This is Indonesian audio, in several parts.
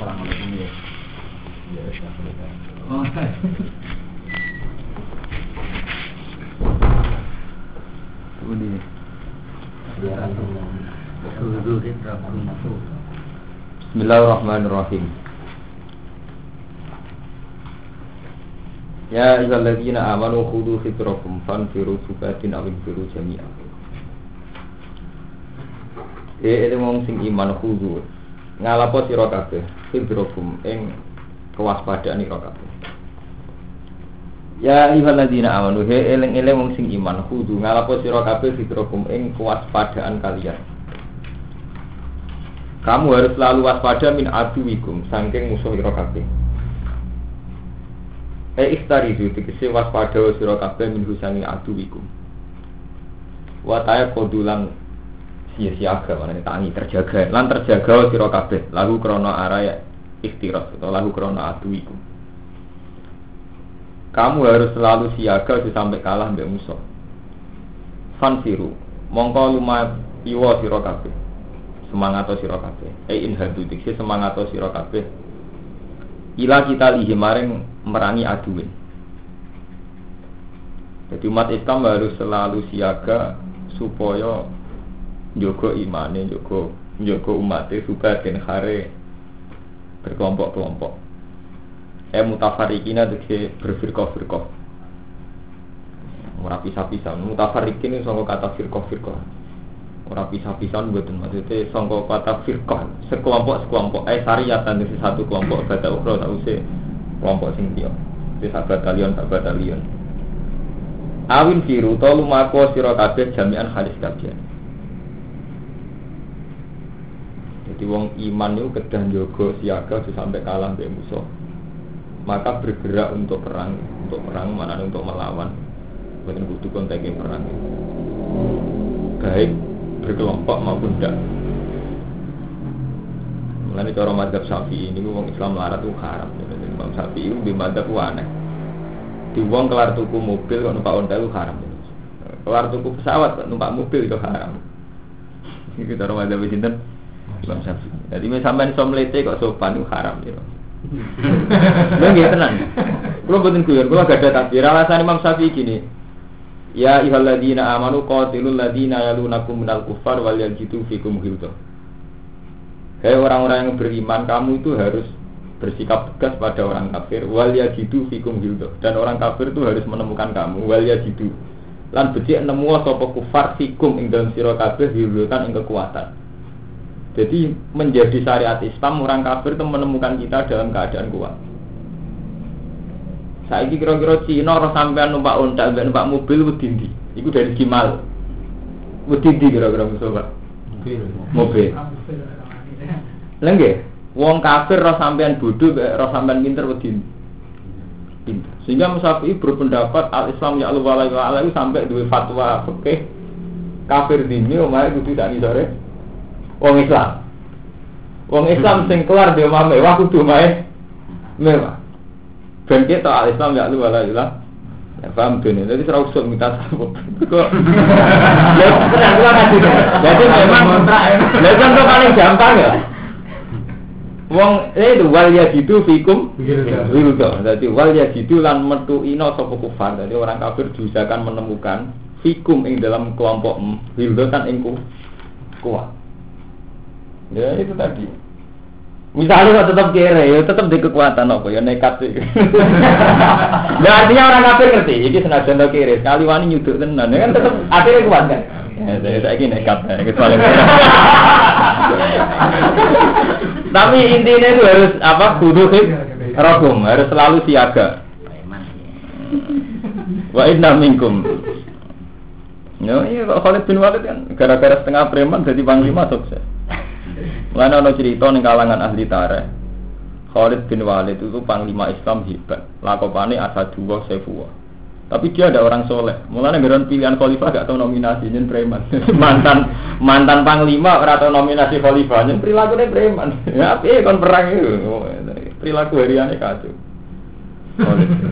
Assalamualaikum ya. Ya, Oh. Ini. Ya, Masuk. Bismillahirrahmanirrahim. Ya ayyuhalladzina amanu khudhu fitrakum fanfiru subatin aw infiru jami'a. Eh, ini wong sing iman khudhu. Ngalapo sira kabeh fitrakum ing kewaspadaan ira kabeh. Ya ayyuhalladzina amanu he eling-eling wong sing iman khudhu ngalapo sira kabeh fitrakum ing kewaspadaan kalian. Kamu harus selalu waspada min aduwikum saking musuh ira kabeh. E ikhtaridu tegese waspada sira kabeh min husangi aduwikum. Wa ta'ya kodulan sia-siaga mana tangi terjaga. Lan terjaga sira kabeh. Lagu krana araya ikhtiras atau lagu krana aduwikum. Kamu harus selalu siaga sampai kalah mbek musuh. Fansiru mongko lumah iwa sira kabeh. Semangat sira kabeh. E in hadu dikse semangat sira kabeh. Ila kita lihi maring merangi aduin jadi umat Islam harus selalu siaga supaya jogo imane jogo jogo umatnya subatin hare berkelompok-kelompok. Eh mutafarikina dikse berfirqah-firqah. Ora pisah-pisah. Mutafarikin ini sangka kata firqah-firqah. Ora pisah-pisah mboten maksudnya sangka kata firqah. Sekelompok sekelompok eh syariatan dari satu kelompok bata ukhra sause kelompok sing dia. Di batalion batalion. Awin firu to lumako sira kabeh jami'an hadis kabeh jadi wong iman itu kedah jaga siaga sampai kalah mbek musuh maka bergerak untuk perang untuk perang mana untuk melawan bukan kudu konteks perang baik berkelompok maupun tidak. Mulanya cara madhab sapi ini wong Islam larat itu haram. Jadi Imam sapi itu di madhab itu aneh. Di wong kelar tuku mobil kok numpak onta itu haram. Kelar tuku pesawat numpak mobil itu haram. Ini cara madhab sinten Imam sapi. Jadi misalnya sampean iso kok sopan itu haram gitu. Lha nggih tenan. Kulo mboten guyon, kulo gak ada takbir. Alasan Imam Syafi'i gini, Ya ayyuhalladzina amanu qatilul ladzina yalunakum minal kuffar wal yajidu fikum ghilza. Hei orang-orang yang beriman, kamu itu harus bersikap tegas pada orang kafir wal yajidu fikum ghilza. Dan orang kafir itu harus menemukan kamu wal yajidu. Lan becik nemu sapa kufar fikum ing dalam sira kabeh ghilzatan ing kekuatan. Jadi menjadi syariat Islam orang kafir itu menemukan kita dalam keadaan kuat. Saiki kira-kira Cina ora sampean numpak ontak mbek numpak mobil wedi ndi? Iku dari Gimal. Wedi ndi kira-kira Mustafa? Mobil. Nggih, wong kafir ora sampean bodoh mbek ora sampean pinter wedi ndi? Pinter. Sehingga Musafi berpendapat al Islam ya Allah wa sampai duwe fatwa fikih kafir dini omahe kudu tak sore. Wong Islam. Wong Islam sing kelar dia omah mewah kudu omahe mewah. Ben kita al Islam ya lu wala ilah. Ya paham tuh nih. Jadi serau usut minta sabuk. Kok? Jadi memang. Jadi contoh paling gampang ya. Wong eh itu wal ya gitu fikum wildo. Jadi wal ya gitu lan metu ino sapa kufar. Jadi orang kafir diusahakan menemukan fikum ing dalam kelompok wildo kan ing kuat. Ya itu tadi. Misalnya kok tetap kere, ya tetap di kekuatan apa ya nekat sih. nah artinya orang kafir ngerti, ini senajan to kere, sekali wani nyuduk tenan, ya kan tetap akhirnya kuat kan. Ya, saya saya ini nekat, ya, kecuali. Tapi intinya itu harus apa? Kudu rogum, harus selalu siaga. Wa inna minkum. Ya, iya kok Khalid bin Walid kan gara-gara setengah preman jadi panglima sukses. Mulane ana cerita ning kalangan ahli tarikh. Khalid bin Walid itu panglima Islam hebat. Lakopane Asadullah Saifullah. Tapi dia ada orang soleh. Mulane ngeren pilihan khalifah gak tau nominasi nyen preman. mantan mantan panglima ora nominasi khalifah nyen prilakune preman. Ya piye kon perang itu. Perilaku hariane kacau.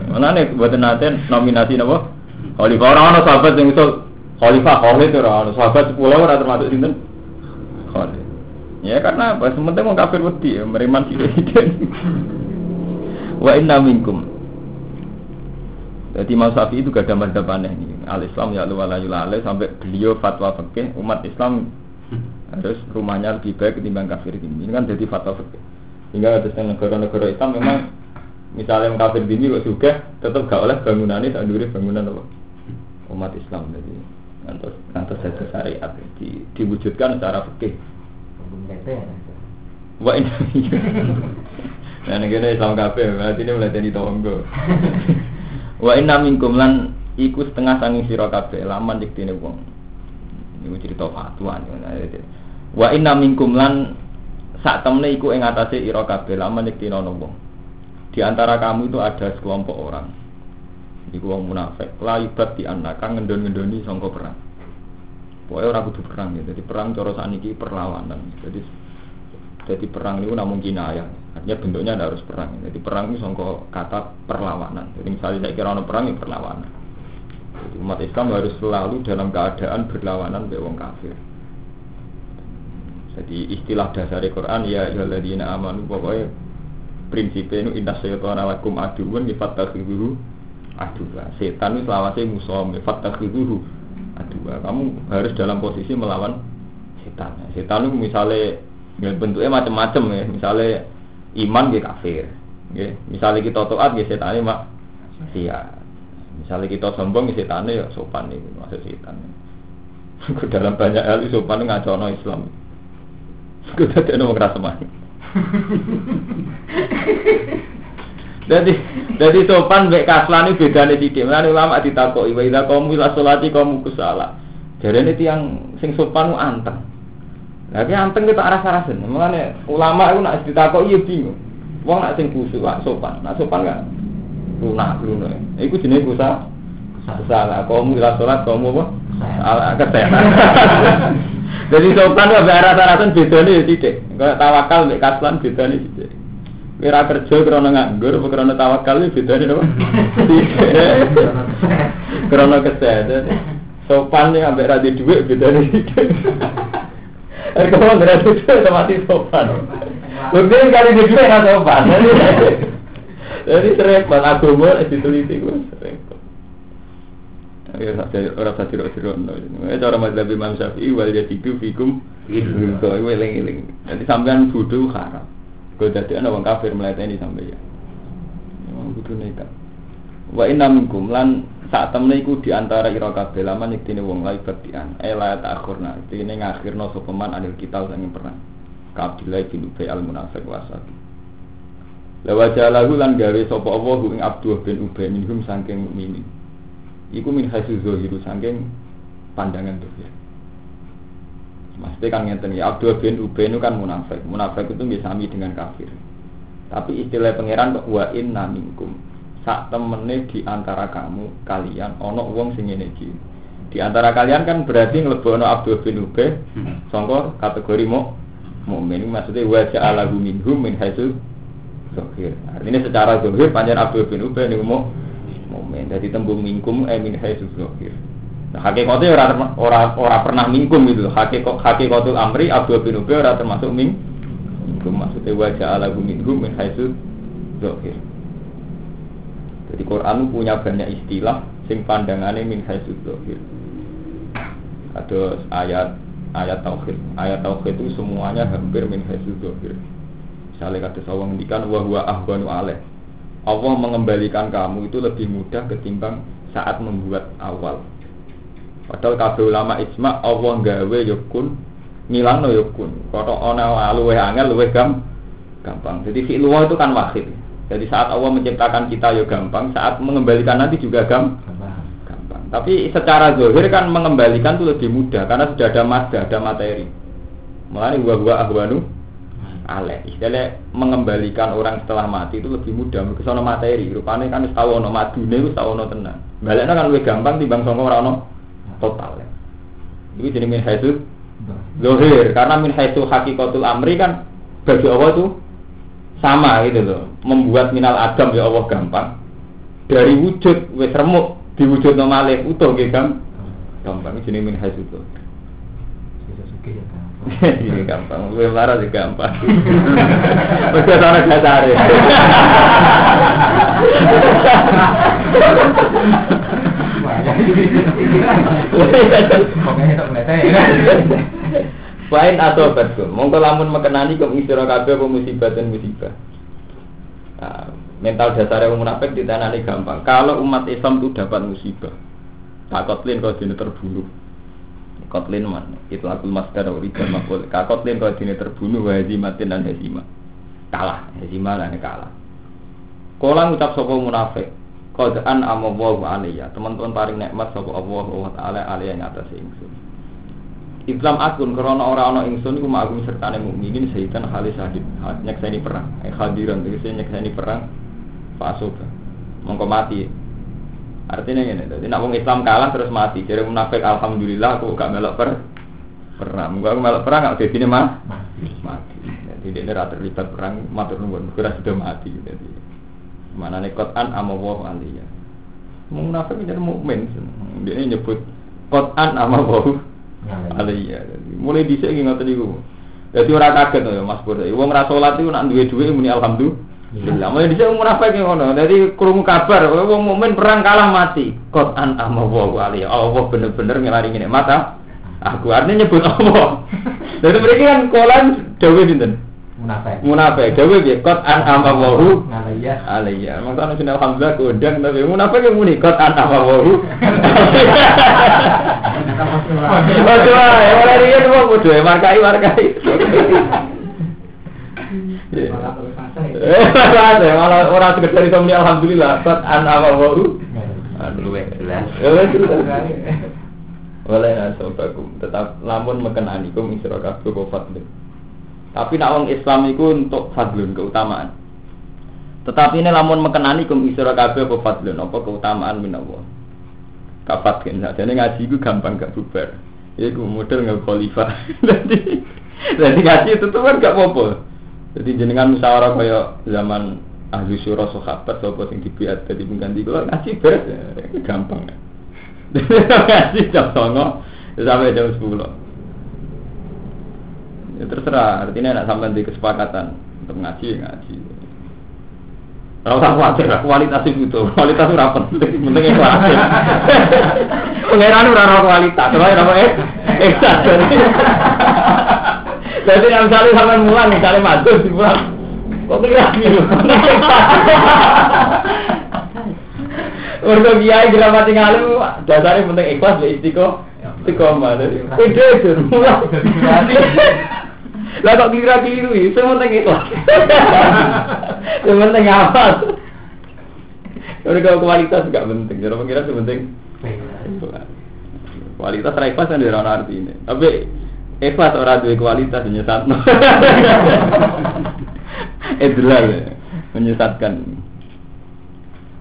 Mulane buat nanti nominasi napa? Khalifah ora ana sahabat sing usul khalifah Khalid ora ana sahabat 10 ora termasuk sinten? Khalid. Ya karena apa? Sementing mau kafir wedi ya, meriman sithik Wa inna minkum. Jadi Imam Syafi'i itu gak ada madhab aneh nih. Al Islam ya wala yulale sampai beliau fatwa fikih umat Islam harus rumahnya lebih baik ketimbang kafir ini. Ini kan jadi fatwa fikih. Hingga ada negara-negara Islam memang misalnya yang kafir ini kok juga tetap gak oleh bangunan ini sendiri bangunan apa umat Islam jadi ngantos ngantos jadi syariat di, diwujudkan secara fikih. Wah ini. Nah, ini Islam kafir, berarti ini mulai jadi tonggo. Wa inna minkum lan iku setengah sanging sira kabeh laman diktine wong. Niku cerita fatwa Wa inna minkum lan sak temne iku ing atase ira kabeh laman diktine ana wong. Di antara kamu itu ada sekelompok orang. Iku wong munafik, la di anak kang ngendon-ngendoni sangka perang. Pokoknya orang kudu perang ya. Jadi perang cara saniki perlawanan. Jadi jadi perang itu namun kinayah. Artinya bentuknya ada harus perang. Jadi perang itu songko kata perlawanan. Jadi misalnya saya kira perang itu ya perlawanan. Jadi umat Islam harus selalu dalam keadaan berlawanan dengan kafir. Jadi istilah dasar Quran ya ayyuhalladzina amanu pokoknya prinsipnya itu inna syaitana lakum aduun fattakhidhuhu aduwa. Setan itu selawase musuh fattakhidhuhu aduwa. Kamu harus dalam posisi melawan setan. Setan itu misalnya Ya, bentuknya macam-macam ya. Misalnya iman dia kafir. Ya. Misalnya kita taat ya setan mak sia. Misalnya kita sombong ya setan ya sopan nih maksud setan. dalam banyak hal sopan ngacono Islam. Kita tidak mau kerasa Jadi jadi sopan baik kaslan itu beda nih titik. Mana ulama ditakoki, wa idza qamu ila sholati qamu kusala. Jadi ini tiang sing sopan anteng. Lagi anteng kita arah sarasen. Mengenai ulama itu nak ditakok iya bingung. Wong nak sing kusuk, nak sopan, nak sopan kan lunak lunak. Iku jenis kusa. Salah, kamu tidak sholat, kamu apa? Salah, kesehatan. Jadi sopan itu arah sarasen beda nih tidak. Kalau tawakal, mek kaslan beda nih tidak. Kira kerja karena nganggur, karena tawakal ini beda nih? Karena kesehatan. Sopan nih sampai radi duit beda nih tidak. Kalau nggak itu otomatis sopan. Mungkin kali di dua nggak sopan. Jadi serempet agama diteliti gue. Ya saja orang saja tidak serono. Ya cara mazhab Imam Syafi'i wal yadidu fikum itu eling eling. Jadi sampean bodoh haram. Kau jadi anak orang kafir melayani sampai ya. Memang bodoh nekat. Wa inna minkum lan saat temen iku di antara ira kabeh laman iktine wong lain batian eh la ta'khurna iktine ngakhirno sapa man anil kita sang perang kabilai bin ubay al munafiq wasabi Lawa jalahu lan gawe sapa Allah ing Abdul bin Ubay minhum saking mukminin. Iku min hasil zahiru saking pandangan dohir. Maksudnya kan ngeten ya Abdul bin Ubay itu kan munafik. Munafik itu bisa sami dengan kafir. Tapi istilah pangeran wa inna minkum sak temene di antara kamu kalian ono wong sing ngene iki. Di antara kalian kan berarti nglebono Abdul bin Ubay sangka kategori mu mukmin maksudnya wa ja'alahu minhum min haitsu zahir. Artinya secara zahir panjang Abdul bin Ubay niku mu mukmin. Dadi tembung minkum eh min haitsu zahir. Nah, hakikatnya ora ora ora pernah mingkum itu. Hakikat hakikatul amri Abdul bin Ubay ora termasuk ming mingkum maksudnya wa ja'alahu minhum min haitsu zahir. Jadi Quran punya banyak istilah sing pandangannya min haitsu dzahir. Ada ayat ayat tauhid. Ayat tauhid itu semuanya hampir min haitsu. Misalnya kata sawang ngendikan wa huwa ahwanu. Allah mengembalikan kamu itu lebih mudah ketimbang saat membuat awal. Padahal kabeh ulama ijma Allah gawe yukun ngilang no yukun. Kalau ana luwe angel luwe gampang. Jadi fi'luwa itu kan wahid. Jadi saat Allah menciptakan kita ya gampang, saat mengembalikan nanti juga gampang. gampang. Tapi secara zahir kan mengembalikan itu lebih mudah karena sudah ada madda, ada materi. Mulai gua gua ahwanu ale. Istilahnya mengembalikan orang setelah mati itu lebih mudah. Mereka sono materi. Rupanya kan tahu ono madune, tahu ono tenang. Kan lebih gampang timbang sono orang ono total. Ya. Jadi min haitsu zahir karena min haitsu hakikatul amri kan bagi Allah itu sama gitu loh membuat minal adam ya Allah gampang dari wujud wes remuk diwujud normalnya utuh gitu kan gampang ini min haitsu itu Ini gampang, gue marah sih gampang. Mereka sana dasar ya. Wain atau batkum, mongko lamun mekenani kum istirahat kabeh musibah dan musibah. Nah, mental dasarnya orang munafik ditanani gampang. Kalau umat Islam itu dapat musibah, tak kotlin kau dini terbunuh. Kotlin man, itu aku masker uridan makul. Kakotlin kau dini terbunuh, wahizimatin dan hezimah. Kalah, hezimah dan kalah. Kala ngucap sapa munafik, qad'an amawahu alaiya. Teman-teman paling nikmat sapa Allah wa taala alaiya ing atas ingsun. Islam akun karena orang orang ingsun iku ma'agum sertane mukminin sayidan halis hadid nyekseni perang. Eh hadiran tegese nyekseni perang. Fasoba mongko mati. Artinya ngene dadi nek wong Islam kalah terus mati. Jadi munafik alhamdulillah aku gak melok per perang. Muga aku melok perang gak dadine mah Mati. mati. Jadi dia rata terlibat perang matur nuwun. Kira sudah mati jadi mana nih kotan amawahu aliyah munafik jadi mukmin. Dia nyebut kotan amawahu aliyah. Mulai dhisik iki ngoten niku dadi ora kaget to ya Mas Pur wong ra salat iku nak duwe dhuwit muni alhamdulillah. Mulai dhisik munafik ki ngono. Dadi krungu kabar wong mukmin perang kalah mati. Kotan amawahu aliyah. Allah bener-bener ngelaringi nikmat ah. aku artinya nyebut Allah. Jadi mereka kan kolan dawe pinten Munafik. munafik dawe piye kot an amawahu Ngalaya. alaiya maksudnya sunnah hamzah kondang tapi munafik yang muni kot an amawahu Waduh, ya mulai riyen wong kudu markai markai. Terus selesai. Eh, malah orang sekedar itu muni alhamdulillah kot an amawahu. Aduh, wes jelas. Oleh nasobakum tetap lamun mekenanikum isra kabeh fadlun. Tapi nak wong Islam iku untuk fadlun keutamaan. Tetapi ini lamun mekenani kum isra kabeh apa fadlun apa keutamaan minallah. Kafat kan jadi ngaji iku gampang gak bubar. Iku model nggak khalifah. Jadi jadi ngaji itu tuh kan gak apa-apa. Jadi jenengan musyawarah kaya zaman ahli syura sahabat sapa sing dibiat dadi pengganti kula ngaji beres ya, gampang. ngaji jam 09.00 sampai jam 10. Ya terserah, artinya nak sampai di kesepakatan untuk ngaji ya ngaji. Kalau usah khawatir, kualitas itu kualitas itu rapat, penting ikhlas. Pengiran ora kualitas, soalnya apa eh, ikhlas. Jadi yang misalnya sampai mulang, misalnya maju di mulang, kok kira gitu? Mereka kiai diramati ngalim, dasarnya penting ikhlas, istiqo, istiqomah. Ide itu. Lah kok kira keliru iki, sing penting ikhlas. Sing penting apa? Kalau kualitas gak penting, jadi pengira sing penting ikhlas. Kualitas ra ikhlas kan ora arti ini. Tapi ikhlas ora duwe kualitas nyesatno. Idlal menyesatkan.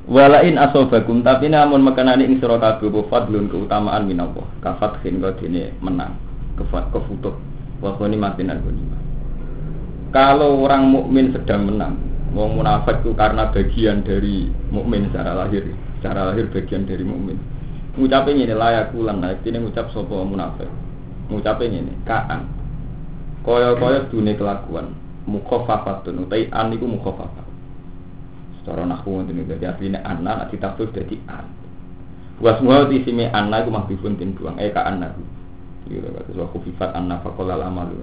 Walain asobakum tapi namun makanane ing sira kabeh fadlun keutamaan minallah. Kafat khin dene menang. Kefat kefutuh wa ghanimatin al Kalau orang mukmin sedang menang, wong munafik itu karena bagian dari mukmin secara lahir, secara lahir bagian dari mukmin. Ngucapin ini layak ulang, layak ini ngucap sopo munafik. Ngucapin ini kaan. Koyo-koyo dunia kelakuan, mukhofafatun, utai an itu mukhofafat. Secara nahwu ngoten niku dadi asline anna nek ditafsir dadi an. Wa semua di sini anna iku mahbibun tin buang, eh ka anna. Gitu kata wa khufifat anna faqala amalu.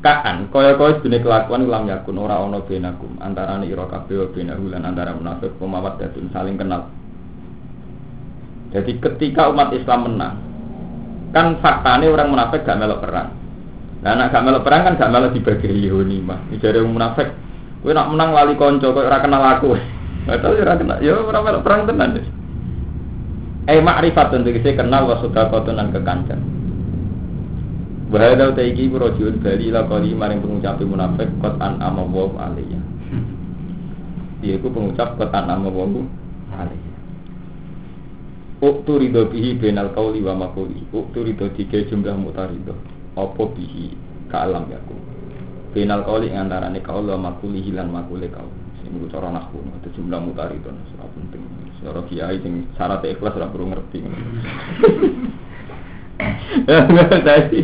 Kaan kaya kaya dunia kelakuan lam yakun ora ono benakum antara ira kabeh wa benahu antara munafik pemawat datun saling kenal. Jadi ketika umat Islam menang, kan faktanya orang munafik gak melok perang. Nah, anak gak melok perang kan gak melok dibagi mah. Jadi orang munafik, kowe nak menang lali konco kok ora kenal aku. Atau ora kenal, ya ora melok perang tenan. Eh ma'rifatun tegese kenal wa sedaqatun lan kekancan. Bahaya taiki rojul bali la kali maring pengucap munafik kot an ama wa alaiya. Dia itu pengucap kot an ama wa alaiya. Uktu ridho bihi benal kauli wa makuli Uktu ridho tiga jumlah mutarido Apa bihi ka'alam yaku Benal kauli ngantarane kauli wa makuli hilan makuli kauli Ini gue cara nahwu Itu jumlah mutarido Serah penting Serah kiai sing syarat ikhlas Serah perlu ngerti Jadi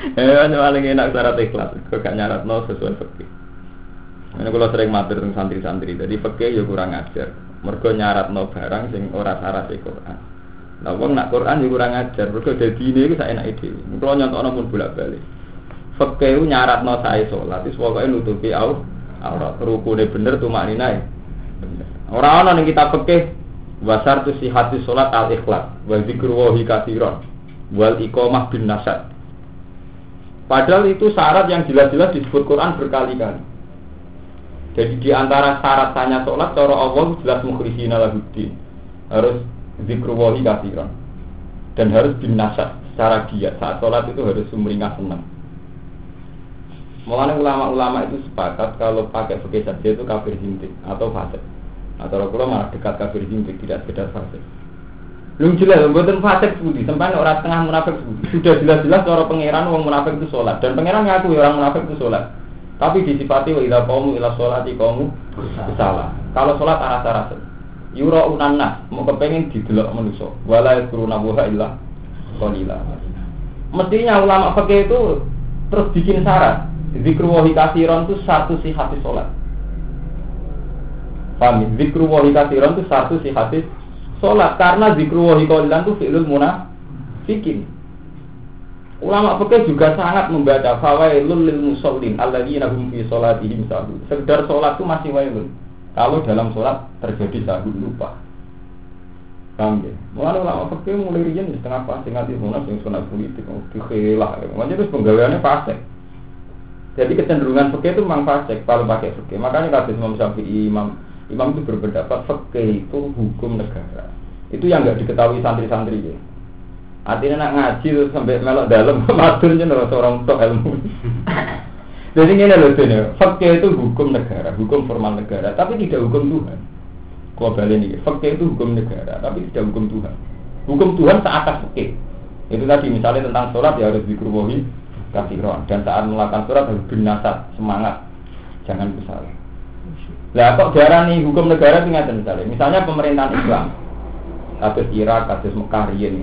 Eh, paling enak syarat ikhlas. Kok gak nyarat no sesuai fikih. Ini kalau sering matur tentang santri-santri, jadi fikih ya kurang ajar. Mergo nyarat no barang sing ora syarat e Quran. Nah, wong nak Quran ya kurang ajar. Mergo dadi ini itu saya enak ide. Kalau nyontokno pun bolak Fikih nyarat no saya sholat, itu pokoknya nutupi au aurat. Rukune bener tuh maknina Orang orang yang kita fikih wasar tu sihati sholat al ikhlas, wa zikru wahi kathiron, wal iqamah bin nasad. Padahal itu syarat yang jelas-jelas disebut Quran berkali-kali. Jadi di antara syarat tanya sholat, cara Allah jelas mukhlisina lahuddin. Harus zikru wahi kathiran. Dan harus bin nasad secara giat. Saat sholat itu harus sumringah senang. Mulanya ulama-ulama itu sepakat kalau pakai fikih saja itu kafir zintik atau fasik. Atau kalau malah dekat kafir zintik tidak sekedar fasik. Belum jelas, buatan fasik sebudi. Sampai orang tengah munafik. Sudah jelas-jelas cara pangeran orang munafik itu sholat. Dan pangeran ngaku orang munafik itu sholat. Tapi disifati wa idza qaumu ila sholati qaumu salah. Kalau sholat arah rasa Yura unanna mau kepengen didelok manusia. Wala yakuruna wa illa qalila. Mestinya ulama fakih itu terus bikin syarat. Zikru wahi kasiron itu satu sih hati sholat. Paham ya? Zikru wahi kasiron itu satu sih hati sholat karena zikru wahi qalilan itu fi'lul munafikin. Ulama fikih juga sangat membaca fawailul lil musallin alladzina hum fi sholatihim sahun. Sekedar sholat itu masih wailun. Kalau dalam sholat terjadi sahun lupa. Paham ya? Mulai ulama fikih mulai riyen di setengah pas sing nganti sing sunat politik dikhilah. Makanya terus penggaweannya fasik. Jadi kecenderungan fikih itu memang fasik kalau pakai fikih. Makanya kata Imam Syafi'i, Imam Imam itu berpendapat fikih itu hukum negara. Itu yang nggak diketahui santri-santri ya. Artinya nak ngaji terus sampai melok dalam maturnya nih seorang untuk ilmu. Jadi ini loh ini, fakih itu hukum negara, hukum formal negara, tapi tidak hukum Tuhan. Kau balik ini, fakih itu hukum negara, tapi tidak hukum Tuhan. Hukum Tuhan seatas fakih. Itu tadi misalnya tentang sholat ya harus dikruwohi kafiron dan saat melakukan sholat harus binasat semangat, jangan bersalah. Lah kok darah nih hukum negara tinggal misalnya, misalnya pemerintahan Islam, kasus Irak, kasus Mekah, ini.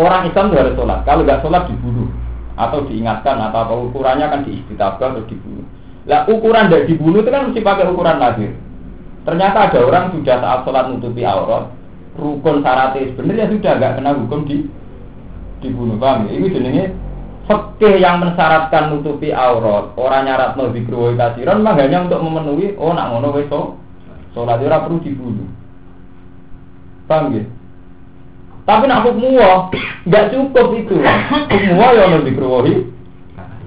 Orang Islam harus sholat, kalau nggak sholat dibunuh atau diingatkan atau apa ukurannya kan diistitabah atau dibunuh. Lah ukuran tidak dibunuh itu kan mesti pakai ukuran lahir. Ternyata ada orang sudah saat sholat nutupi aurat, rukun syaratnya sebenarnya sudah nggak kena hukum di dibunuh paham ya? Ini jenenge fikih yang mensyaratkan nutupi aurat, orang nyarat no dikruwi kasiran mah hanya untuk memenuhi oh nak ngono wis sholat ora perlu dibunuh. Paham ya? Tapi nak hukum nggak cukup itu. Hukum yang lebih keruwohi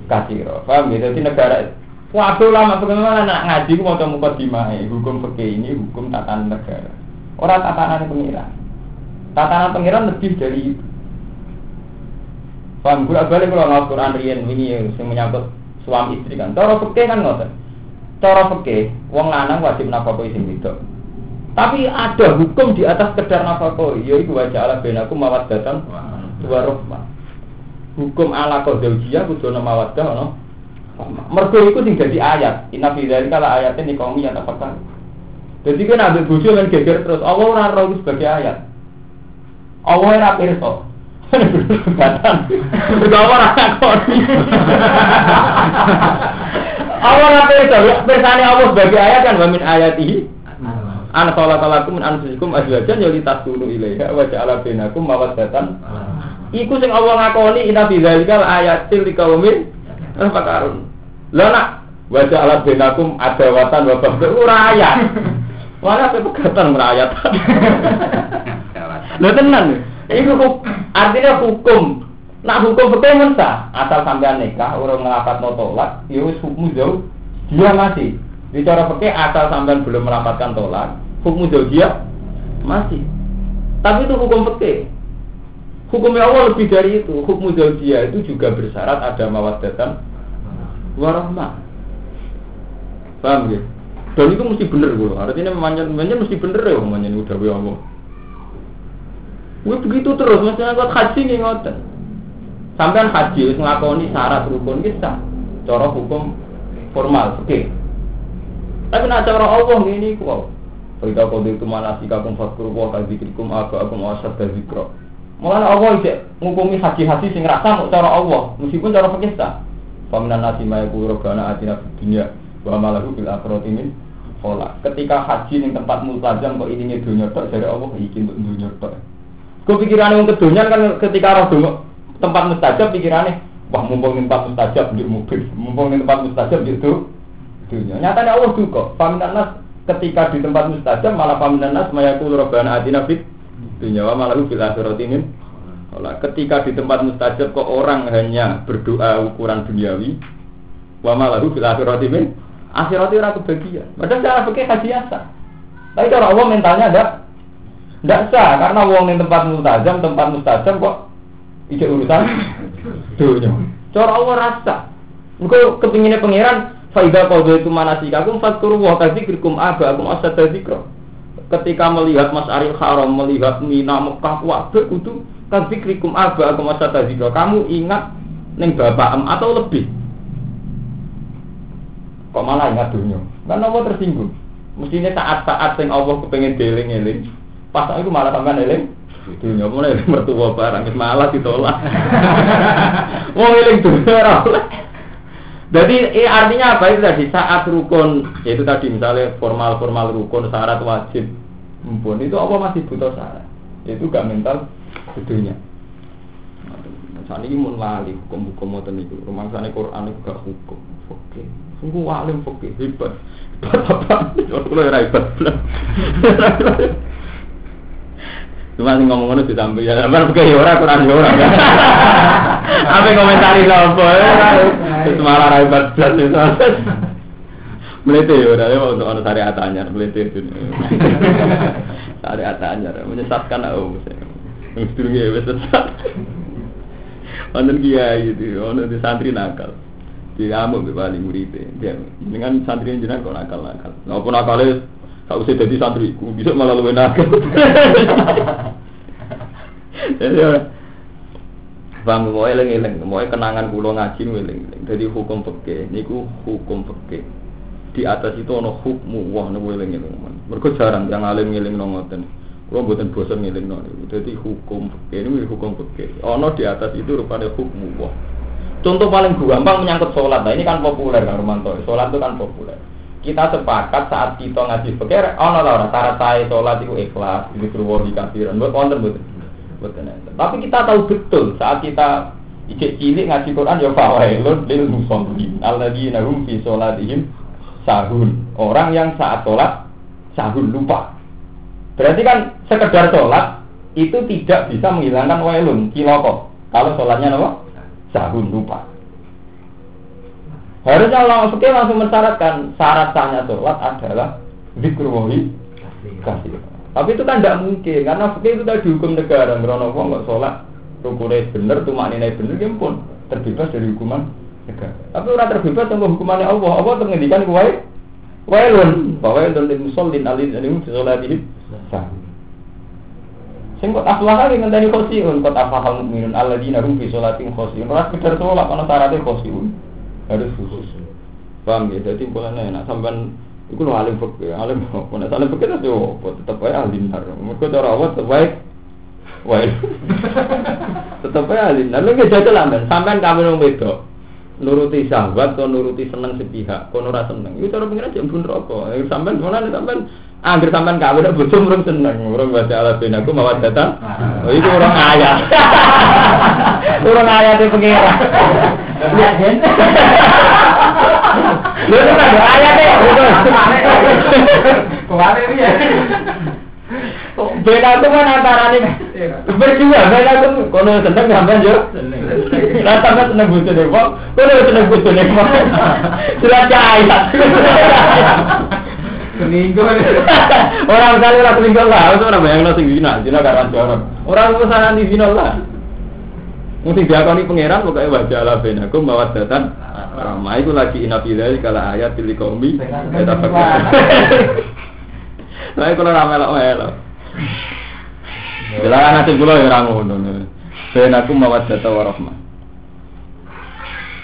kasih Paham ya? Jadi negara Waduh lama bagaimana nak ngaji mau coba muka dimai hukum fikih ini hukum tatanan negara. Orang tatanan pengiran. Tatanan pengiran lebih dari itu. Paham? Gue balik kalau nggak Quran rian ini yang menyangkut suami istri kan. Cara fikih kan ngoten. Cara fikih, wong lanang wajib nafkahi sing itu. Tapi ada hukum di atas kedar nafkah, yaitu wajah ala benakum mawat datang dua rohma. Hukum ala kodaujiya kudu nama mawaddah no. Mergo iku sing dadi ayat. Inna fi dzalika la ayatin liqaumi yatafakkarun. Jadi kan ambil bojo men geger terus Allah ora roh sebagai ayat. Allah ora pirsa. Batan. Allah ora takoni. Allah ora pirsa. Pirsane Allah sebagai ayat kan wa min ayatihi Ana sholat alakum min anfusikum azwajan ya litaskunu ilaiha wa ja'ala bainakum mawaddatan. Iku sing Allah ngakoni inna fi dzalikal ayatil liqaumin tafakkarun. Lah nak wa ja'ala bainakum adawatan wa baghdha ora ayat. Wala pegatan merayat. Lha tenan. Iku artinya hukum. Nak hukum fikih mensah asal sampean nikah urung nglapatno tolak ya hukum jauh dia masih Bicara fikih asal sampean belum melamatkan tolak, hukum dia masih. Tapi itu hukum fikih. Hukumnya Allah lebih dari itu. Hukum dia itu juga bersyarat ada mawaddatan warahmah. Paham ya? Dan itu mesti bener gue. Artinya manjan manjan mesti bener ya manjan udah gue Allah. Gue begitu terus, maksudnya gue haji nih ngoten. Sampai haji ngelakoni syarat rukun kita, cara hukum formal, oke. Okay. Tapi nak cara Allah ini kok. Kita kau itu mana sih kakum fakir wah kadzikrikum aku aku mau asal kadzikro. Mulane Allah isih ngukumi haji-haji sing rasa mau cara Allah, meskipun cara fikih ta. Paminan nasi maya kuro gana atina fid dunya wa malahu bil akhirati min kholak. Ketika haji ning tempat multazam kok ini dunya tok dari Allah iki dunya tok. Kau pikirannya wong kedonyan kan ketika roh dongo tempat mustajab pikirannya wah mumpung tempat mustajab di mobil, mumpung tempat mustajab di itu dunia. Nyatanya Allah juga. Paminan nas ketika di tempat mustajab malah paminan nas mayakul robbana atina fit dunia wa malahu bil akhirati min kholak. Ketika di tempat mustajab kok orang hanya berdoa ukuran duniawi wa malahu bil akhirati min akhirati ora kebagian. Padahal cara fikih haji asa. Tapi cara Allah mentalnya ada tidak sah karena wong yang tempat mustajam, tempat mustajam kok ijek urusan dunia. Cara Allah rasa. Engko kepinginnya pangeran faida qadha itu manasikakum fadkuru wa kadzikrikum abaakum asad dzikra. Ketika melihat Mas Aril Haram, melihat Mina Mekah, wabe kudu kadzikrikum abaakum asad dzikra. Kamu ingat ning bapak em atau lebih. Kok malah ingat dunia? Kan Allah tersinggung. Mestinya saat-saat sing Allah kepengen deling-eling, pas itu malah sampean eling dunia mulai eling mertua barang wis malah ditolak. Wong eling dunia ora oleh. Jadi eh, artinya apa itu tadi saat rukun yaitu tadi misalnya formal-formal rukun syarat wajib mumpun itu apa masih butuh syarat itu gak mental dunia. Saat ini mun lali hukum-hukum moten itu rumah sana Quran itu gak hukum. Oke, sungguh alim oke hebat. Hebat apa? Kalau ya hebat. Cuma sing ngomong ngono ditambahi ya sampean oke ya ora Quran ya ora. Apa komentari sapa? Wis malah ra hebat blas itu. Melete ya ora ya untuk ono syariat anyar melete itu. Syariat anyar menyesatkan aku. Wis durunge wis sesat. Wonten kiai itu, ono di santri nakal. Dia amuk be bali murid Dia dengan santri jenengan kok nakal-nakal. Napa nakale Gak usah jadi santriku, bisa malah lebih nakal. Jadi Bang, mau eling eling, mau kenangan kulo ngaji eling eling. Jadi hukum peke, niku hukum peke. Di atas itu ono hukmu, wah niku eling eling. Mereka jarang yang alim eling nongoten. Kulo buatan bosan eling nong. Jadi hukum peke ini hukum peke. Ono di atas itu rupanya hukmu, wah. Contoh paling gampang menyangkut sholat. Nah ini kan populer kan Romanto. Sholat itu kan populer kita sepakat saat kita ngaji fikir ono ta ora? Syarat saya salat itu ikhlas di kafiran buat wonten mboten. Mboten tapi kita tahu betul saat kita ijek cilik ngaji Quran ya fawailun lil musallin alladzina hum fi sholatihim sahun. Orang yang saat sholat sahun lupa. Berarti kan sekedar sholat itu tidak bisa menghilangkan wailun kiloko kalau sholatnya apa? Sahun lupa Harusnya ulama fikih langsung mensyaratkan syarat sahnya sholat adalah zikrullahi kasih. Tapi itu kan tidak mungkin karena fikih itu tadi hukum negara. Merono wong nggak sholat rukunnya bener, tuh maknanya bener, dia pun terbebas dari hukuman negara. Tapi orang terbebas sama hukumannya Allah. Allah menghentikan kue wailun bahwa itu lil musallin alin alim fi sholatihim sah. Sing kok aflah kan ngenteni khosiun, kok afahal mukminun alladzina hum fi sholatihim khosiun. Ora sekedar sholat ana syaratnya khosiun harus khusus. Paham ya? Jadi bolehnya nak sampean itu lo alim fakir alim apa? Nak alim fakir itu apa? Tetap aja alim nar. Mereka cara awat tetap baik wae. Tetap aja alim nar. Lu jadi lah men sampean kamu nung bedo nuruti sahabat atau nuruti seneng sepihak kau seneng. Itu cara pengiran jam pun rokok. Sampean mana sampean Angger sampean kawin bojo murung seneng, murung baca ala bin aku mawat datang. Oh itu orang ayah. orang ayah itu pengira. Lihat den. Lha itu kan ayah deh. Ke mana ini ya? Beda itu kan antara nih berdua, beda itu kono seneng sampean yo. Lah sampean seneng bojo deh kok. Kono seneng bojo deh kok. Sudah ayat. Seminggu. Orang kali lah selingkuh lah, itu orang bayang nasi zina, zina karan jorok. Orang urusan di zina lah. Mesti diakoni pangeran pokoknya wajah lah benaku bawa datan ramai itu lagi inabilai kalau ayat pilih kaumi kita pakai. Nah kalau ramai lah melo. Bilang nanti pulau ya rangu ngono. Benaku bawa data warahmah.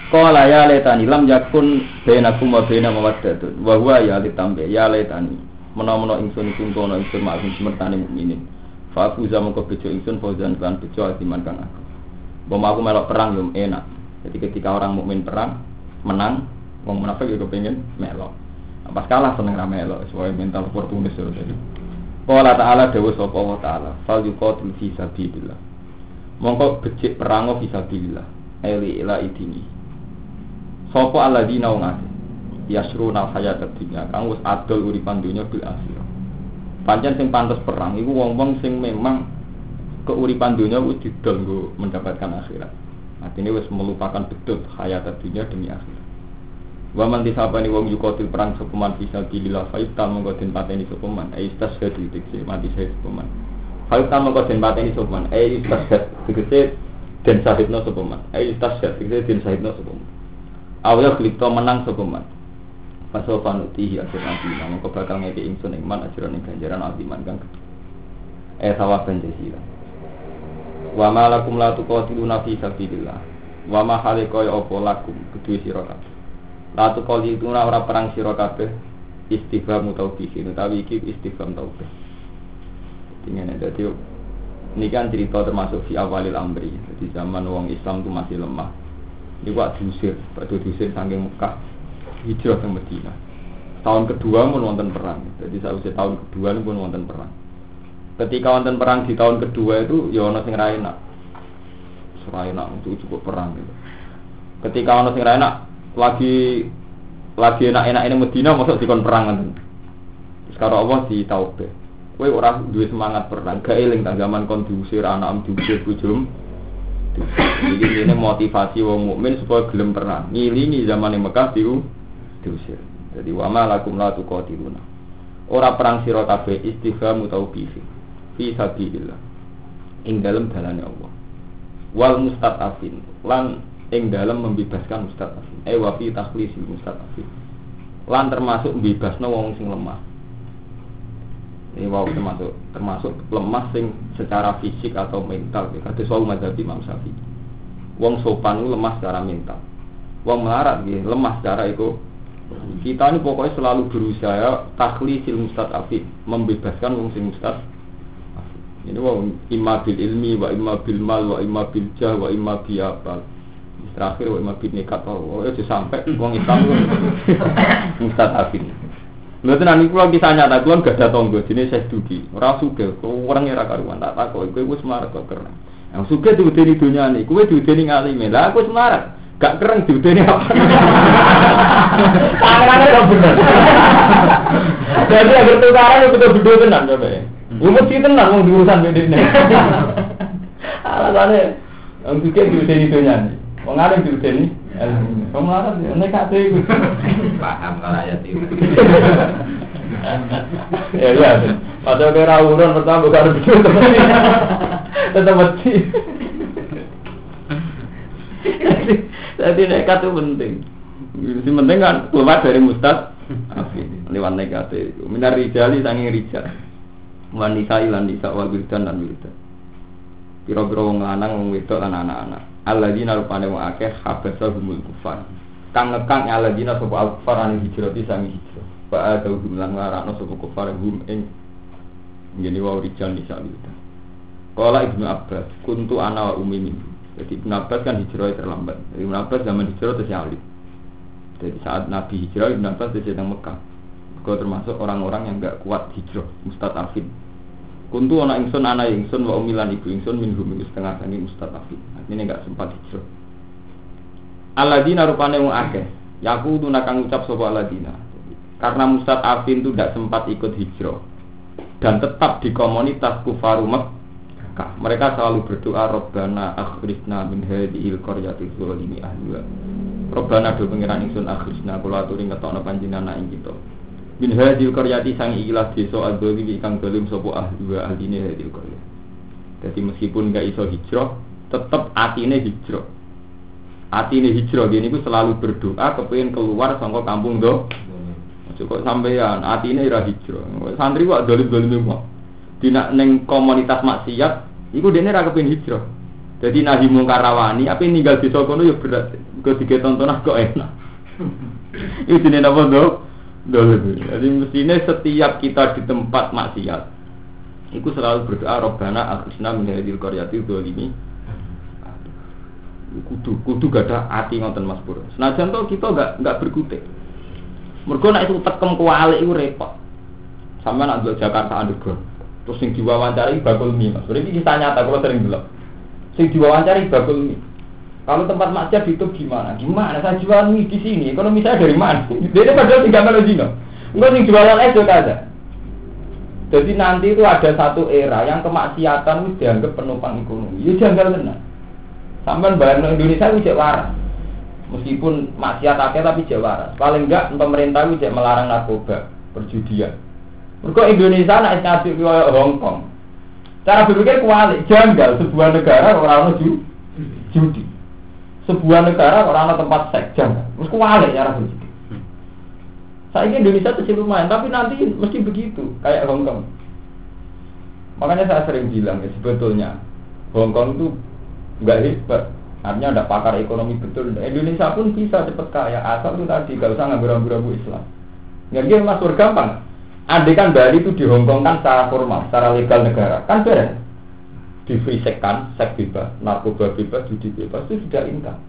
Qala ya letani lam yakun bainakum wa baina mawaddatun wa huwa ya litambe ya letani menawa-menawa ingsun iku kono ingsun maksud semertane mukminin Fa fuza mongko bejo ingsun fauzan kan bejo adiman kang aku. Bom aku melok perang yo enak. Jadi ketika orang mukmin perang menang, wong munafik juga pengen melok. Nah, Pas kalah seneng ra melok, sesuai mental oportunis yo jadi. Qala ta'ala dawa sapa wa ta'ala, fal yuqatil fi sabilillah. Mongko becik perang fi sabilillah. Eli ila idini. Sapa alladzina wong akeh yasruna hayat dunya kang wis adol uripan dunya bil. Pancen sing pantes perang iku wong-wong sing memang keuripan dunia wis didol mendapatkan akhirat. Artinya wis melupakan betul hayat dunia demi akhirat. Wa man disabani wong yukotil perang sepeman bisa bilillah faita mongko den pateni sepeman ai istashhad dikse mati saya sepeman. Faita mongko den pateni sepeman ai istashhad dikse den sahidna sepeman ai istashhad dikse den sahidna sepeman. Awya klipto menang sepeman. Pasal panutihi akhir nanti namun kau bakal ngeke ingsun iman ajaran ing ganjaran altiman kang. Eh sawaban jazila. Wa ma lakum la tuqatiluna fi sabilillah. Wa ma hale kaya apa lakum kedue sira kabeh. La tuqatiluna ora perang sira kabeh istifham taubihin utawi iki istifham taubih. Tingene dadi ini kan cerita termasuk fi awalil amri. Jadi zaman wong Islam itu masih lemah. Kok diusir, waktu diusir saking Mekah hijrah ke Medina. Tahun kedua pun wonten perang. Jadi saya tahun kedua pun wonten perang. Ketika wonten perang di tahun kedua itu ya ono sing ra enak. Enak itu cukup perang gitu. Ketika ono sing ra enak lagi lagi enak-enak ini Medina masuk dikon perang ngoten. Sekarang Allah di taubeh. Kowe ora duwe semangat perang, gak eling tak zaman kon diusir anak diusir bojom. Jadi ini motivasi wong mukmin supaya gelem perang. Ngilingi zaman yang Mekah diu diusir. Jadi wama lakum la tuqatiluna. Ora perang sira kabeh istifham utawa bifi. Fi sabilillah. Ing dalem dalane Allah. Wal mustadafin lan ing dalem membebaskan mustadafin. Eh wa fi takhlisil mustadafin. Lan termasuk membebasno wong sing lemah. Ini wow termasuk termasuk lemah sing secara fisik atau mental. Kata soal mazhab Imam Syafi'i. Wong sopan lemah secara mental. Wong melarat gitu, lemah secara itu kita ini pokoknya selalu berusaha takhlisil mustadafin, membebaskan wong sing mustad. Ini wong imma bil ilmi wa imma bil mal wa imma bil jah wa imma bi apa. Terakhir wa imma bil wa itu sampai wong Islam mustadafin. Mboten nang niku kisah nyata kuwi gak ada tonggo jenenge Syekh Duki. Ora sugih, orang ora karuan tak takok kowe wis marek kok keren. Yang sugih diudeni dunyane, kowe diudeni ngalime. Lah aku wis marek. Gak keren diudeni apa? Tangan kok bener. Jadi agar tukaran itu betul betul tenan coba ya. Gue mesti tenan wong diurusan bedene. Alasannya, yang sugih diudeni dunyane. Wong alim diudeni Wong larat ya nek kate. Paham kalau ayat itu. Ya ya. Padahal kira urun pertama bukan begitu. Tetap mati. Jadi nekat itu penting. Yang penting kan keluar dari mustad. Lewat nekat itu. Minar rijali sanging rijal. Wanita ilan nisa wal wildan dan wildan. Piro-piro wong lanang wong wedok lan anak-anak. Alladzina rupane wong akeh habasa humul kufar. Kang ngekang alladzina sapa al kufar ane hijrah di sami hijrah. Fa ada hum lan ngarakno sapa kufar hum ing ngene wae rijal nisa wildan. Kala Ibnu Abbas, kuntu ana wa umi min. Jadi Ibnu Abbas kan hijrah terlambat. Ibnu Abbas zaman hijrah terus alim. Jadi saat Nabi hijrah Ibnu Abbas di sedang Mekah. Kau termasuk orang-orang yang enggak kuat hijrah, mustadafin. Kuntu ana ingsun ana ingsun wa umilan ibu ingsun min hum setengah sangi mustadafin. Artinya enggak sempat hijrah. Aladina rupane wong akeh. Yaku nakang ucap sapa aladina. Karena mustadafin itu tidak sempat ikut hijrah dan tetap di komunitas kufaru Mekah. Mereka selalu berdoa Robbana akhrisna min hadhil qaryati zalimi ahliha. Robbana do pengiran ingsun akhrisna kula aturi ngetokno panjenengan ing kita. Min hadhil qaryati sang ikilah desa adzalimi kang zalim sapa ahliha ahline hadhil qaryah. Jadi meskipun nggak iso hijrah, tetap atine hijrah. Atine hijrah gini ku selalu berdoa kepengen keluar sangka kampung do. Cukup sampean atine ora hijrah. Santri kok dolim-dolim mau. Dina neng komunitas maksiat, iku dene ra kepengin hijrah. Jadi nahi mungkar rawani, apa ninggal di kono ya berat. Kok tiga tontonan kok enak. Itu jenis apa do? Dolim. Jadi mestinya setiap kita di tempat maksiat, Iku selalu berdoa Robbana akhrisna min hadil qaryati dzalimi. Kudu kudu gak ada hati ngoten Mas Pur. Senajan to kita gak gak berkutik. Mergo nek itu tekem kualik iku repot. Sama nak delok Jakarta Underground. Terus sing diwawancari bakul mie Mas. Ini kisah nyata kalau sering delok. Sing diwawancari bakul mie. Kalau tempat maksiat itu gimana? Gimana? Saya jual mie di sini. Ekonomi saya dari mana? Dia padahal tinggal dino. Enggak sing jualan es aja. Jadi nanti itu ada satu era yang kemaksiatan itu dianggap penumpang ekonomi. Ya janggal tenan. Sampai bayar Indonesia itu cek waras. Meskipun maksiat akeh tapi cek waras. Paling enggak pemerintah itu melarang narkoba, perjudian. Mereka Indonesia nak ngaji ke Hong Kong. Cara berpikir kuali, janggal sebuah negara orang ju judi. Sebuah negara orang tempat seks janggal. Terus kuali cara berpikir. Saya Indonesia kecil lumayan, tapi nanti mesti begitu, kayak Hong Kong. Makanya saya sering bilang ya sebetulnya Hong Kong itu nggak hebat, artinya ada pakar ekonomi betul. Indonesia pun bisa cepat kaya, asal itu tadi gak usah ngambil rambu-rambu Islam. Nggak dia masuk gampang. Andai kan Bali itu di Hong Kong kan secara formal, secara legal negara, kan beres. Di free seks bebas, narkoba bebas, judi bebas, itu sudah income.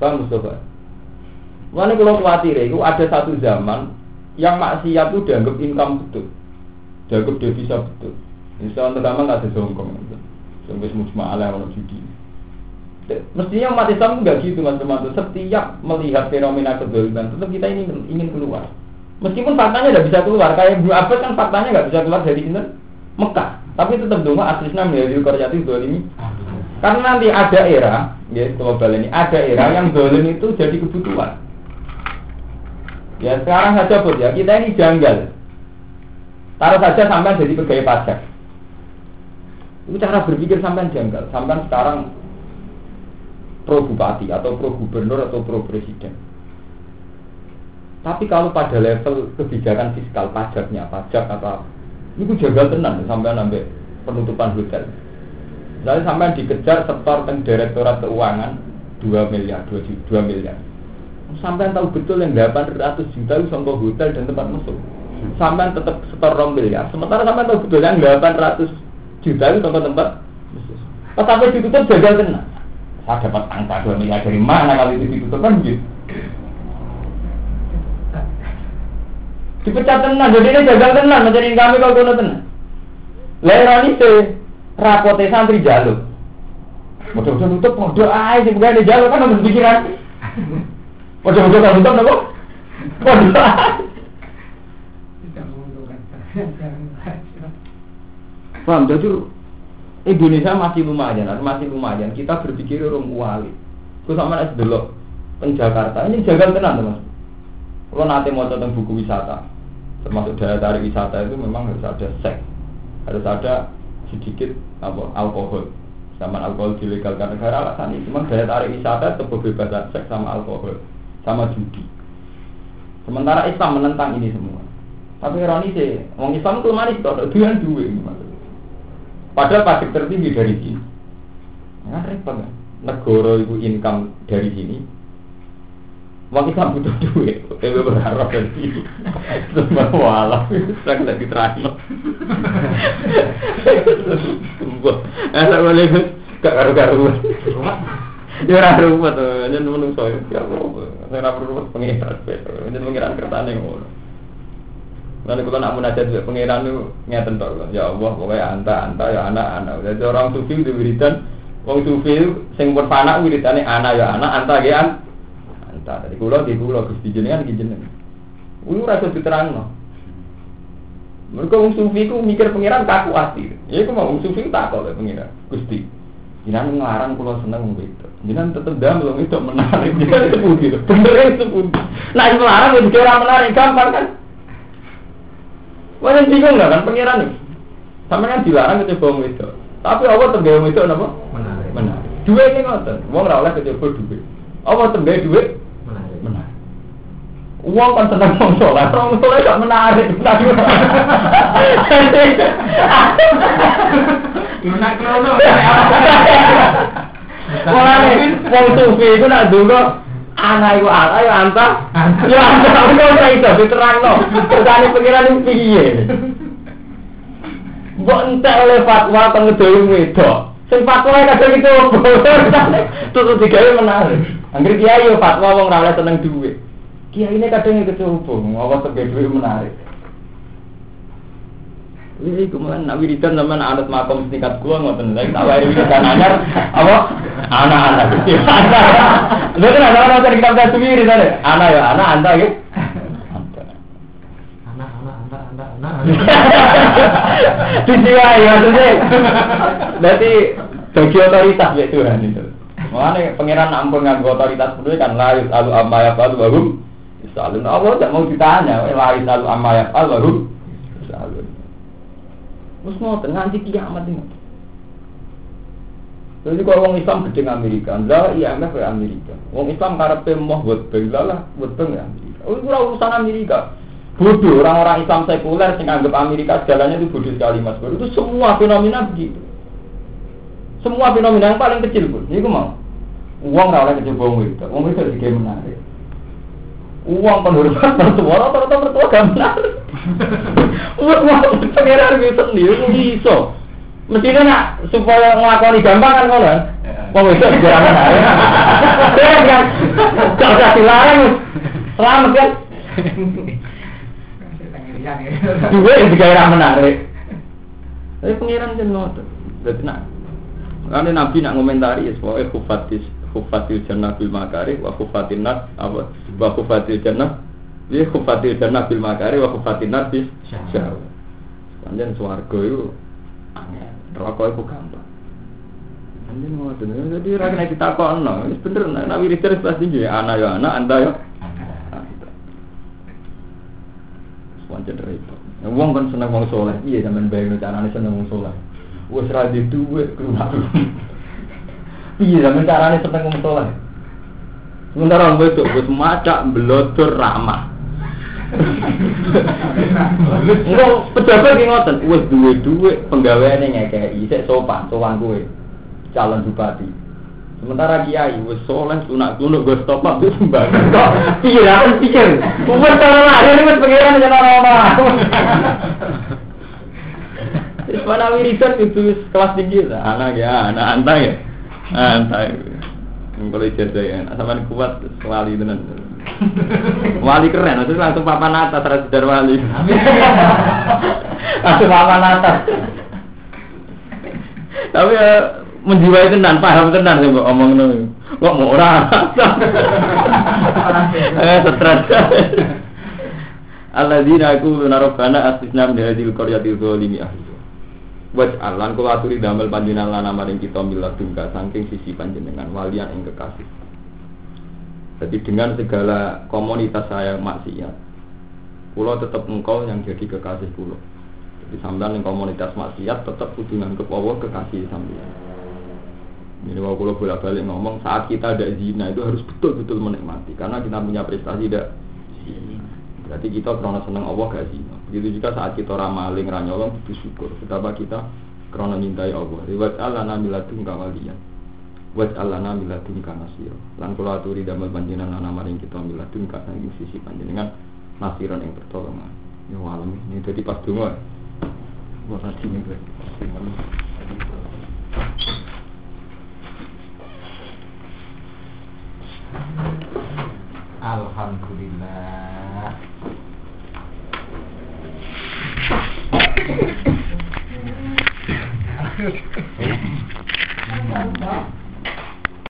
Saya Mustafa. Mana kalau khawatir itu ada satu zaman yang maksiat itu dianggap income betul, dianggap devisa betul. Misalnya pertama nggak ada Hongkong, sampai semua ala orang judi. Mestinya umat Islam nggak gitu mas teman Setiap melihat fenomena kedoliman, tetap kita ini ingin keluar. Meskipun faktanya tidak bisa keluar, kayak Ibnu Abbas kan faktanya nggak bisa keluar dari ini Mekah. Tapi tetap dong aslisnya menjadi korjati ini. Karena nanti ada era, ya global ini, ada era yang dolim itu jadi kebutuhan. Ya sekarang saja pun ya kita ini janggal. Taruh saja sampai jadi pegawai pajak. Itu cara berpikir sampai janggal. Sampai sekarang pro bupati atau pro gubernur atau pro presiden. Tapi kalau pada level kebijakan fiskal pajaknya, pajak atau itu jagal tenang sampai sampai penutupan hotel. Lalu sampai dikejar setor direktorat keuangan 2 miliar, 2, 2 miliar. Sampai tahu betul yang 800 juta itu sama hotel dan tempat masuk. Sampai tetap setor rombel ya sementara sampai tahu betul yang 800 juta itu sama tempat pas sampai ditutup jagal kena saya dapat angka 2 miliar dari mana kali itu ditutup kan? Gitu dipecat tenang jadi ini jagal tenang menjadi kami kalau kono tenang leroni se rapote santri jaluk. Mudah-mudahan tutup, mau doa aja, bukan ada jalur kan harus pikiran. Ojo-ojo kalau tutup nopo? Paham, jadi Indonesia masih lumayan, masih lumayan. Kita berpikir orang kuali. Kau sama es delok teng Jakarta ini jaga tenan teman. Kalau nanti mau tentang buku wisata, termasuk daya tarik wisata itu memang harus ada seks, harus ada sedikit apa alkohol. Sama alkohol dilegalkan negara alasan ini. Memang daya tarik wisata itu kebebasan seks sama alkohol sama judi. Sementara Islam menentang ini semua. Tapi ironi sih, orang Islam itu manis tuh, dua dua Padahal pajak tertinggi dari sini. Ya repot kan? Negara itu income dari sini. Wong Islam butuh duit, tapi berharap dari sini. Semua walau, saya. Sumpah, asal boleh gak karu-karuan. Ya ora ruwet, yen menungso ya Allah. Ora perlu pengiran, yen pengiran kertane ngono. Lalu kalau nak munajat juga pengiran itu ngeten tok. Ya Allah, pokoknya anta anta ya anak anak. Jadi orang sufi itu wiridan, wong sufi itu sing berfana wiridane anak ya anak anta ya anta. Dari kulo di kulo gusti jenengan jenengan. Kulo rasa diterangno. Mereka wong sufi itu mikir pengiran kaku hati. Ya iku mau wong sufi tak kok pengiran. Gusti. Jinan ngelarang pulau seneng gitu. Jinan tetep belum itu menarik. Jinan gitu. Bener pun. Nah ngelarang itu kira menarik gampang kan? Wah bingung nggak kan pengiran nih? Sama kan dilarang ke coba itu. Tapi Allah tergaya itu apa? Menarik. Menarik. Dua ini ngotot. Wong ora oleh kecoba duit. Allah tergaya duit. Menarik. Menarik. Uang kan seneng wong soleh, wong soleh gak menarik. Lunak krono. Wong sufi iku nak ndonga anak iku anak ya anta. Ya anta kok ora iso diterangno. Terane pengiran piye? Mbok entek oleh fatwa teng ngedoyo wedok. Sing fatwa kadang itu terus digawe menarik. Anggere kiai yo fatwa wong ra oleh seneng duit. Kiai ini kadang kecoba, apa sebagai duit menarik. Ini kemudian nak wiridan zaman anak makom setingkat gua ngoten lagi tak wiri wiridan anyar apa anak-anak gitu. Lu kan ada orang dari kitab satu wiri tadi. Anak ya anak anda ya. Anak, anak, anak, anak, anak. Disiwai maksudnya. Berarti bagi otoritas ya Tuhan itu. Makanya pangeran ampun nganggo otoritas dulu kan layu lalu amma ya falu bahum. Misalnya Allah tidak mau ditanya, layu lalu ya falu bahum. Misalnya. Terus ngoten nganti kiamat ini. Jadi kalau orang Islam gede Amerika, enggak IMF ya Amerika. Orang Islam karepe mau buat bank lah, buat bank ya Amerika. Oh, itu urusan Amerika. Bodoh orang-orang Islam sekuler yang anggap Amerika segalanya itu bodoh sekali mas. Itu semua fenomena begitu. Semua fenomena yang paling kecil pun. Ini mau. Uang nggak oleh kecil bohong itu. Uang itu juga menarik. Uang penghormatan mertua, rata-rata mertua gak menarik. Uang pengeran bisa sendiri, bisa. Mestinya nak supaya ngelakoni gampang kan kalau kan? Wong itu menarik. Keren kan? Gak usah dilarang. Selamat kan? Dua yang orang menarik. Tapi pengiran kan ngotot. Berarti nak. Karena Nabi nak ngomentari ya, pokoknya kufatis kufatil jannah bil makari wa kufatin nas apa wa kufatil jannah dia kufatil jannah bil makari wa kufatin nas bis syahwat. Panjen swarga itu angel. Neraka itu gampang. Panjen ngoten. Jadi ra kena ditakokno. Wis bener nek wiridan pasti nggih anak ya anak, anda ya Pancen repot. Wong kan seneng wong soleh. Iya sampean bayangno carane seneng wong soleh. Wis ra di duwe keluar. Iya sampean carane seneng wong soleh. Sementara wong wedok wis macak blotor ramah. Enggak pejabat ki ngoten, wis duwe duwe penggaweane ngekeki, sik sopan, sowan kowe. Calon bupati. Sementara kiai wis soleh sunak kunuk gue stop up wis sembah. Kok piye aku pikir. Wis cara lahir wis pengiran yen ora. Wis mana wiridan itu kelas tinggi lah. Anak ya, anak antai ya. Antai. Kalau ijazah ya, sama kuat wali tenan. Wali keren, terus langsung papan atas terus dar wali. Langsung papan atas. Tapi ya menjiwai tenan, paham tenan sih mbok omong ngono. Kok mau ora? Eh stres. Alladzina yaquluna rabbana asisna min hadhil qaryati dzalimi ahli. Waj alan kula aturi damel panjenengan lan maring kita miladun ka saking sisi panjenengan walian ing kekasih. Jadi dengan segala komunitas saya maksiat, pulau tetap engkau yang jadi kekasih pulau. Jadi sampean yang komunitas maksiat tetap kudu nganggep Allah kekasih sampean. Ini kalau kalau bolak balik ngomong saat kita ada zina itu harus betul-betul menikmati karena kita punya prestasi tidak Berarti kita karena senang Allah gak zina. Begitu juga saat kita ramaling ranyolong itu syukur. Betapa kita karena mintai Allah. Riwayat Allah namilatun kawalian. Wat Allah namilatun kanasir. Lan kula aturi damel panjenengan ana maring kita miladun ka saking sisi panjenengan nasiran yang pertolongan. Ya alam ini jadi pas donga. Wah tadi nih Alhamdulillah. Thank you.